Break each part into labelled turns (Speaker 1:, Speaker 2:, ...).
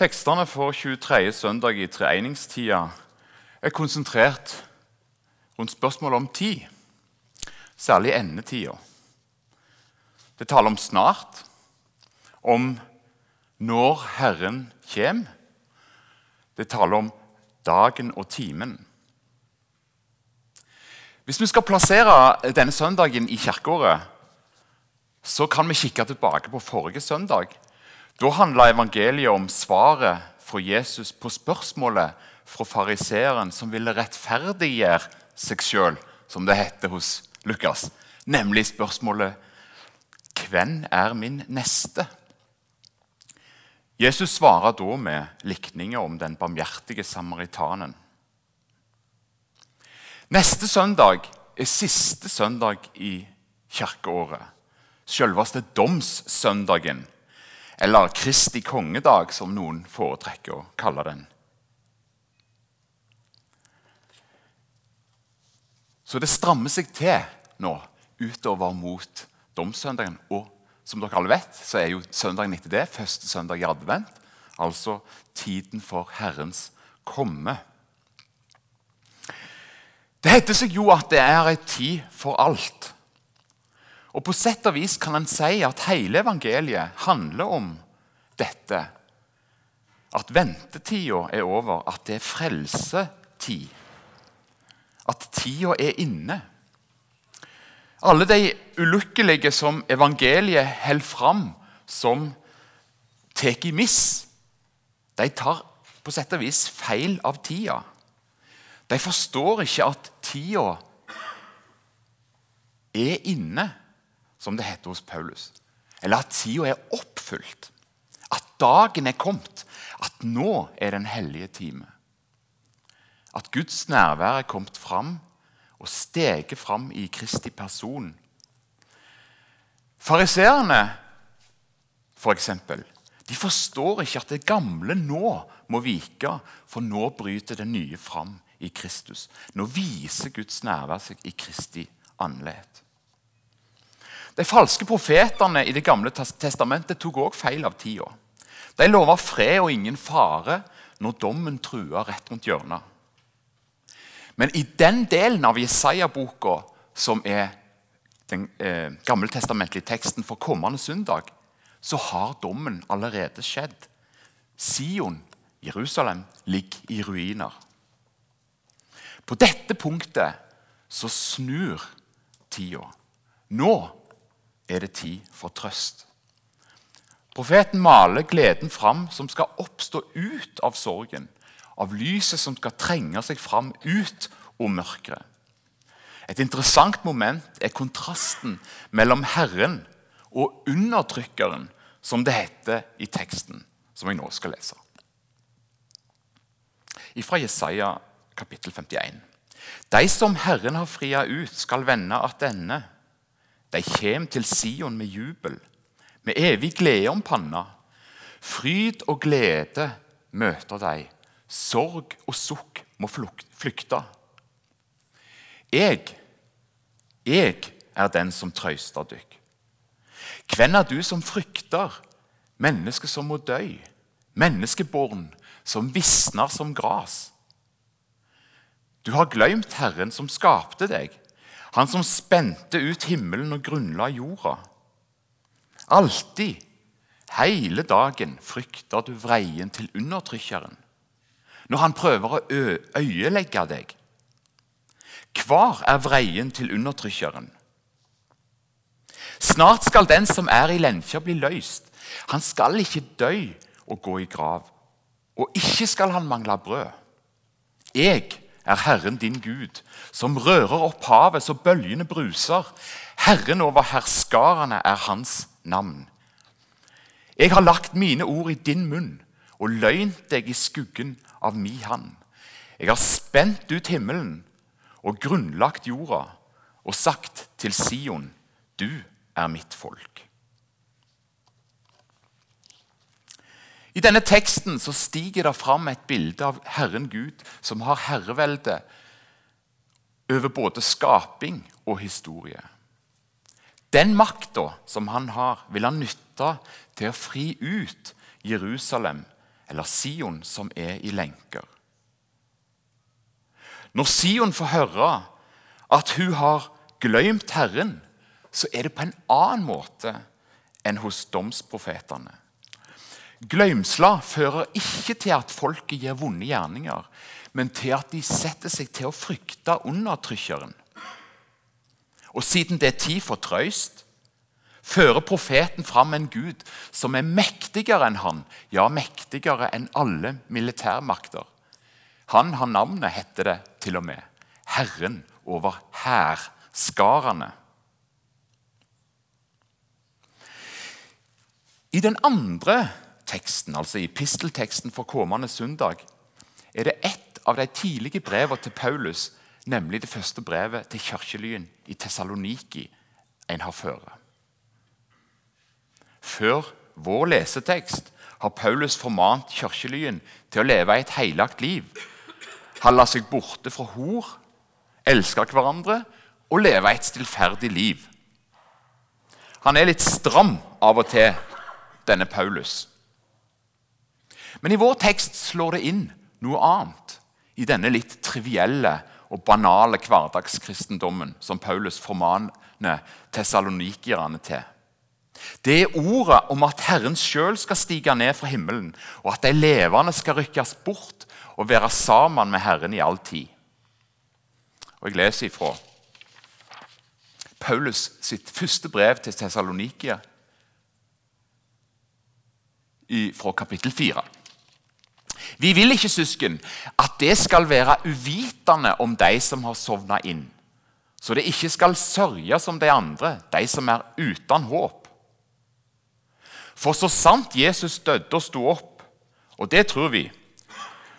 Speaker 1: Tekstene for 23. søndag i treeningstida er konsentrert rundt spørsmålet om tid, særlig endetida. Det taler om snart, om når Herren kommer. Det taler om dagen og timen. Hvis vi skal plassere denne søndagen i kirkeåret, så kan vi kikke tilbake på forrige søndag. Da handla evangeliet om svaret fra Jesus på spørsmålet fra fariseeren som ville rettferdiggjøre seg sjøl, som det heter hos Lukas. Nemlig spørsmålet 'Hvem er min neste?' Jesus svarer da med likninger om den barmhjertige samaritanen. Neste søndag er siste søndag i kirkeåret. Selveste domssøndagen, eller Kristi kongedag, som noen foretrekker å kalle den. Så det strammer seg til nå utover mot domssøndagen. Og som dere alle vet, så er jo søndagen etter det første søndag i advent. Altså tiden for Herrens komme. Det heter seg jo at det er ei tid for alt. Og På sett og vis kan en si at hele evangeliet handler om dette. At ventetida er over, at det er frelsetid. At tida er inne. Alle de ulykkelige som evangeliet holder fram som tar i miss, de tar på sett og vis feil av tida. De forstår ikke at tida er inne, som det heter hos Paulus. Eller at tida er oppfylt. At dagen er kommet. At nå er den hellige time. At Guds nærvær er kommet fram og steget fram i Kristi person. Fariseerne, for eksempel, de forstår ikke at det gamle nå må vike, for nå bryter det nye fram i Kristus. Nå viser Guds nærvær seg i Kristi annerledes. De falske profetene i Det gamle testamentet tok også feil av tida. De lova fred og ingen fare når dommen trua rett rundt hjørnet. Men i den delen av Jesaja-boka som er den eh, gammeltestamentlige teksten for kommende søndag, så har dommen allerede skjedd. Sion, Jerusalem, ligger i ruiner. På dette punktet så snur tida. Nå er det tid for trøst. Profeten maler gleden fram som skal oppstå ut av sorgen av lyset som skal trenge seg fram ut om mørket. Et interessant moment er kontrasten mellom Herren og undertrykkeren, som det heter i teksten, som jeg nå skal lese. Fra Jesaja kapittel 51. De som Herren har fria ut, skal vende attende. De kommer til Sion med jubel, med evig glede om panna. Fryd og glede møter de Sorg og sukk må flykte. Jeg, jeg er den som trøster dykk. Hvem er du som frykter mennesket som må dø, menneskeborn som visner som gras? Du har glemt Herren som skapte deg, Han som spente ut himmelen og grunnla jorda. Alltid, hele dagen, frykter du vreien til undertrykkeren når han prøver å øyelegge deg? Hvar er vreien til undertrykkeren? Snart skal den som er i lenkja, bli løst. Han skal ikke dø og gå i grav, og ikke skal han mangle brød. Jeg er Herren din Gud, som rører opp havet så bølgene bruser. Herren over herskarene er hans navn. Jeg har lagt mine ord i din munn og løynt deg i skuggen av mi hand. Jeg har spent ut himmelen og grunnlagt jorda og sagt til Sion, du er mitt folk. I denne teksten så stiger det fram et bilde av Herren Gud som har herrevelde over både skaping og historie. Den makta som han har, vil han nytte til å fri ut Jerusalem eller Sion som er i lenker. Når Sion får høre at hun har glemt Herren, så er det på en annen måte enn hos domsprofetene. Gløymsla fører ikke til at folket gjør vonde gjerninger, men til at de setter seg til å frykte undertrykkeren. Og siden det er tid for trøyst, fører profeten fram en gud som er mektigere enn han, ja, mektigere enn alle militærmakter. Han har navnet, heter det til og med. Herren over hærskarene. I den andre teksten, altså i pistelteksten for kommende søndag, er det ett av de tidlige brevene til Paulus, nemlig det første brevet til kirkelyen i Tessaloniki, en har føre. Før vår lesetekst har Paulus formant kirkelyen til å leve et heilagt liv, holde seg borte fra hor, elske hverandre og leve et stillferdig liv. Han er litt stram av og til, denne Paulus. Men i vår tekst slår det inn noe annet i denne litt trivielle og banale hverdagskristendommen som Paulus formaner tesalonikerne til. Det er ordet om at Herren sjøl skal stige ned fra himmelen, og at de levende skal rykkes bort og være sammen med Herren i all tid. Og Jeg leser ifra Paulus sitt første brev til Tessalonikia fra kapittel 4. Vi vil ikke, søsken, at det skal være uvitende om de som har sovna inn, så det ikke skal sørge som de andre, de som er uten håp. For så sant Jesus døde og sto opp, og det tror vi,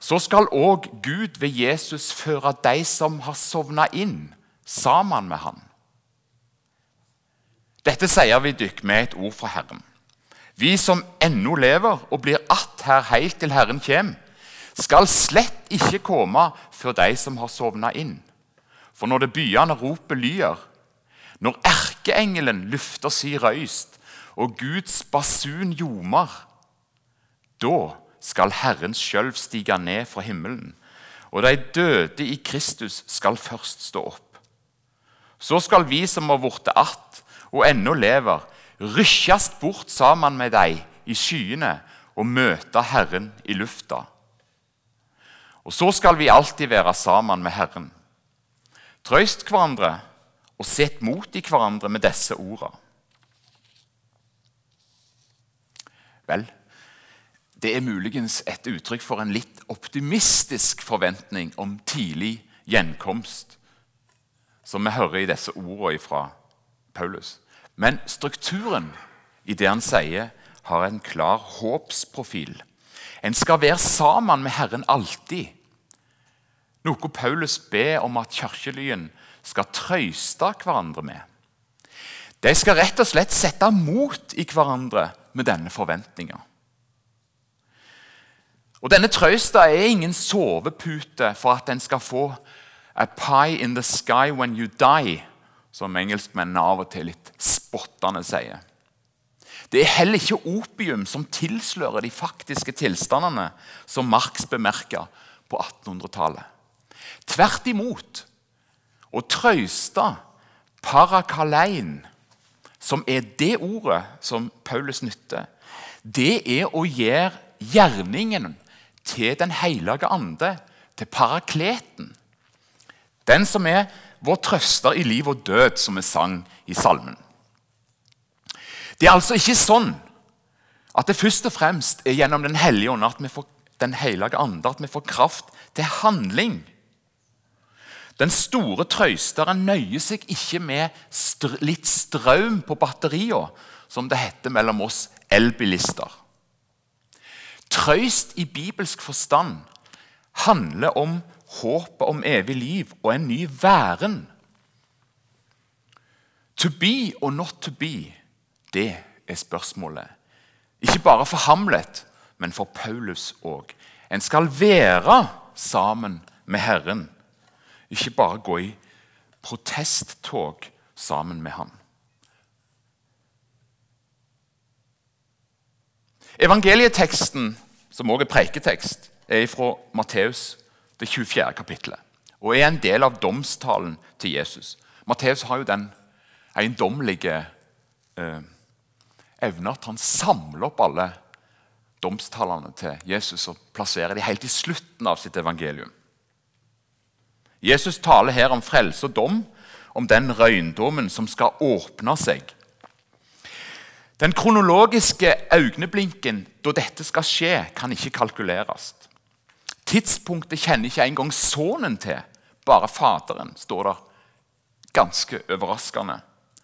Speaker 1: så skal òg Gud ved Jesus føre de som har sovna inn, sammen med han. Dette sier vi dykk med et ord fra Herren. Vi som ennå lever og blir att her helt til Herren kommer, skal slett ikke komme før de som har sovna inn. For når det byende ropet lyder, når erkeengelen lufter si røyst, og Guds basun ljomer, da skal Herren sjøl stige ned fra himmelen, og de døde i Kristus skal først stå opp. Så skal vi som har blitt att og ennå lever, rykkes bort sammen med dem i skyene og møte Herren i lufta. Og så skal vi alltid være sammen med Herren. Trøyst hverandre og sett mot i hverandre med disse ordene. Vel, det er muligens et uttrykk for en litt optimistisk forventning om tidlig gjenkomst, som vi hører i disse ordene fra Paulus. Men strukturen i det han sier, har en klar håpsprofil. En skal være sammen med Herren alltid. Noe Paulus ber om at kirkelyen skal trøyste hverandre med. De skal rett og slett sette mot i hverandre med denne forventninga. Og Denne trøsta er ingen sovepute for at en skal få a pie in the sky when you die, som engelskmennene av og til litt spottende sier. Det er heller ikke opium som tilslører de faktiske tilstandene som Marx bemerker på 1800-tallet. Tvert imot. Å trøste parakalein, som er det ordet som Paulus nytter, det er å gjøre gjerningen til Den hellige ande, til parakleten. Den som er vår trøster i liv og død, som vi sang i salmen. Det er altså ikke sånn at det først og fremst er gjennom Den hellige ånd den ande, at vi får kraft til handling. Den store trøysteren nøyer seg ikke med str litt strøm på batteriene, som det heter mellom oss elbilister. Trøyst i bibelsk forstand handler om håpet om evig liv og en ny væren. To be or not to be det er spørsmålet. Ikke bare for Hamlet, men for Paulus òg. En skal være sammen med Herren, ikke bare gå i protesttog sammen med ham. Evangelieteksten som også er preiketekst, er fra Matteus det 24. kapittelet og er en del av domstalen til Jesus. Matteus har jo den eiendommelige eh, evne at han samler opp alle domstalene til Jesus og plasserer dem helt i slutten av sitt evangelium. Jesus taler her om frelse og dom, om den røyndommen som skal åpne seg. Den kronologiske øyeblinken da dette skal skje, kan ikke kalkuleres. Tidspunktet kjenner ikke engang sønnen til, bare Faderen, står der ganske overraskende.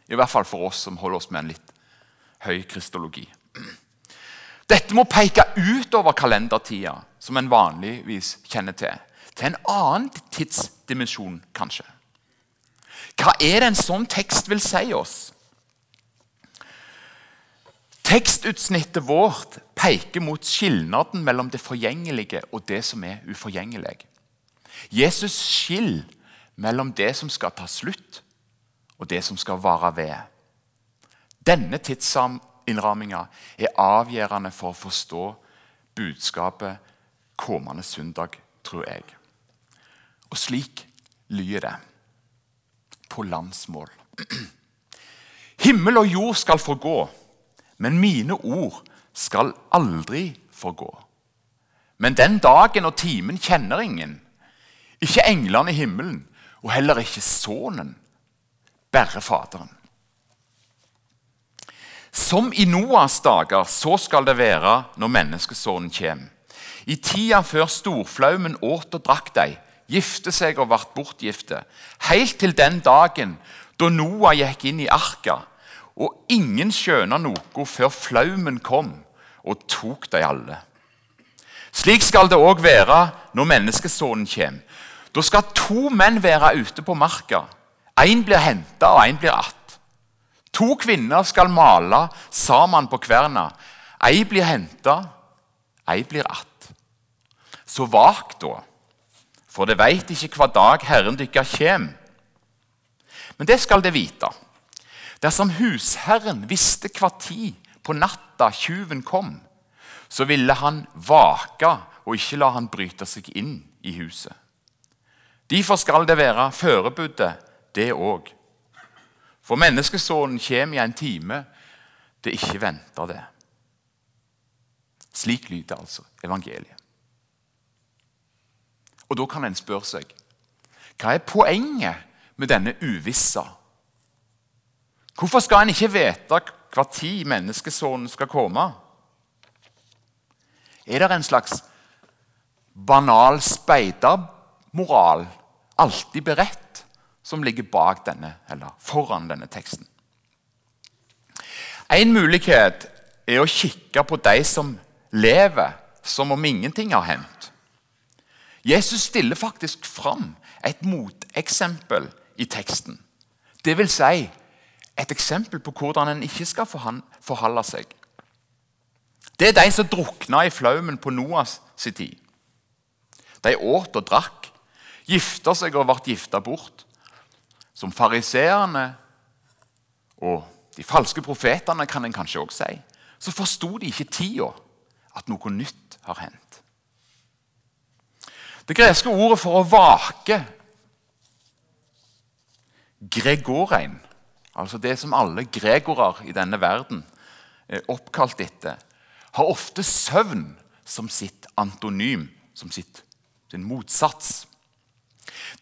Speaker 1: I hvert fall for oss som holder oss med en litt høy kristologi. Dette må peke utover kalendertida, som en vanligvis kjenner til, til en annen tidsdimensjon, kanskje. Hva er det en sånn tekst vil si oss? Tekstutsnittet vårt peker mot skilnaden mellom det forgjengelige og det som er uforgjengelig. Jesus skiller mellom det som skal ta slutt, og det som skal vare ved. Denne tidsinnramminga er avgjørende for å forstå budskapet kommende søndag, tror jeg. Og slik lyder det på landsmål. Himmel og jord skal forgå, men mine ord skal aldri forgå. Men den dagen og timen kjenner ingen. Ikke englene i himmelen, og heller ikke Sønnen, bare Faderen. Som i Noas dager, så skal det være når menneskesonen kommer. I tida før storflaumen åt og drakk deg, gifte seg og ble bortgifte, helt til den dagen da Noah gikk inn i arka, og ingen skjønte noe før flaumen kom og tok de alle. Slik skal det òg være når menneskesonen kommer. Da skal to menn være ute på marka. Én blir henta, og én blir att. To kvinner skal male sammen på kverna. Ei blir henta, ei blir att. Så vak da, for det veit ikke hva dag Herren dykkar kjem. Men det skal det vite. Dersom husherren visste hva tid på natta tjuven kom, så ville han vake og ikke la han bryte seg inn i huset. Derfor skal det være førebuddet, det òg. For menneskesonen kommer i en time det ikke venter det. Slik lyder altså evangeliet. Og Da kan en spørre seg hva er poenget med denne uvissa? Hvorfor skal en ikke vite hva tid menneskesonen skal komme? Er det en slags banal speidermoral, alltid beredt, som ligger bak denne, eller foran denne teksten. En mulighet er å kikke på de som lever som om ingenting har hendt. Jesus stiller faktisk fram et moteksempel i teksten. Det vil si et eksempel på hvordan en ikke skal forholde seg. Det er de som drukna i flaumen på Noas tid. De åt og drakk, gifta seg og ble gifta bort som fariseerne og de falske profetene, kan en kanskje også si, så forsto de ikke tida at noe nytt har hendt. Det greske ordet for å vake, gregorein, altså det som alle gregorer i denne verden er oppkalt etter, har ofte søvn som sitt antonym, som sitt, sin motsats.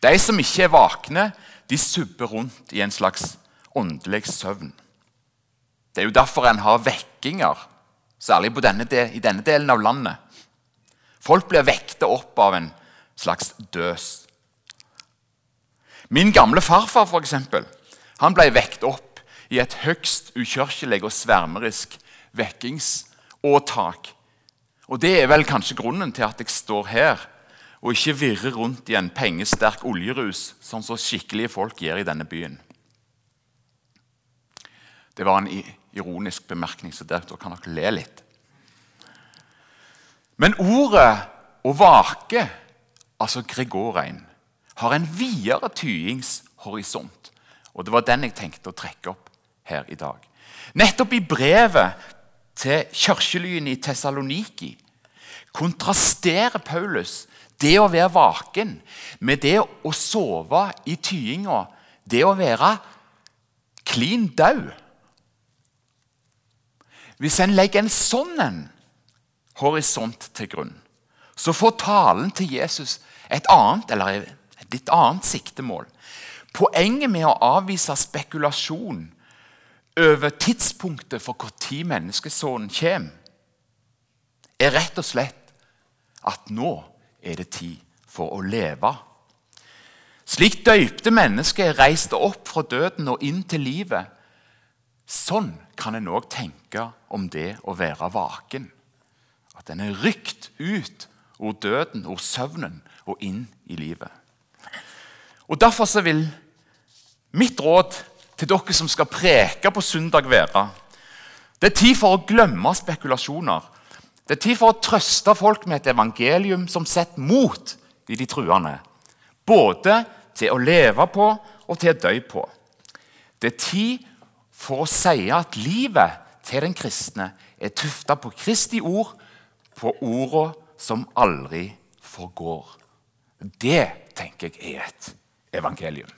Speaker 1: De som ikke er vakne, de subber rundt i en slags åndelig søvn. Det er jo derfor en har vekkinger, særlig denne i denne delen av landet. Folk blir vekta opp av en slags døs. Min gamle farfar for eksempel, han ble vekt opp i et høgst ukirkelig og svermerisk vekkingsåtak. Og Det er vel kanskje grunnen til at jeg står her og ikke virrer rundt i en pengesterk oljerus, sånn som skikkelige folk gjør i denne byen. Det var en ironisk bemerkning, så der, kan dere le litt. Men ordet 'å vake', altså gregorein, har en videre tyingshorisont. Og det var den jeg tenkte å trekke opp her i dag. Nettopp i brevet til kirkelyen i Tessaloniki kontrasterer Paulus det å være vaken med det å sove i tyinga, det å være klin død. Hvis en legger en sånn horisont til grunn, så får talen til Jesus et annet, eller et litt annet siktemål. Poenget med å avvise spekulasjon over tidspunktet for når menneskesonen kommer, er rett og slett at nå er det tid for å leve. Slik døypte mennesker er reist opp fra døden og inn til livet. Sånn kan en òg tenke om det å være vaken. At en er rykt ut ord døden, ord søvnen, og inn i livet. Og Derfor så vil mitt råd til dere som skal preke på søndag, være Det er tid for å glemme spekulasjoner. Det er tid for å trøste folk med et evangelium som setter mot i de truende. Både til å leve på og til å dø på. Det er tid for å si at livet til den kristne er tufta på Kristi ord, på orda som aldri forgår. Det tenker jeg er et evangelium.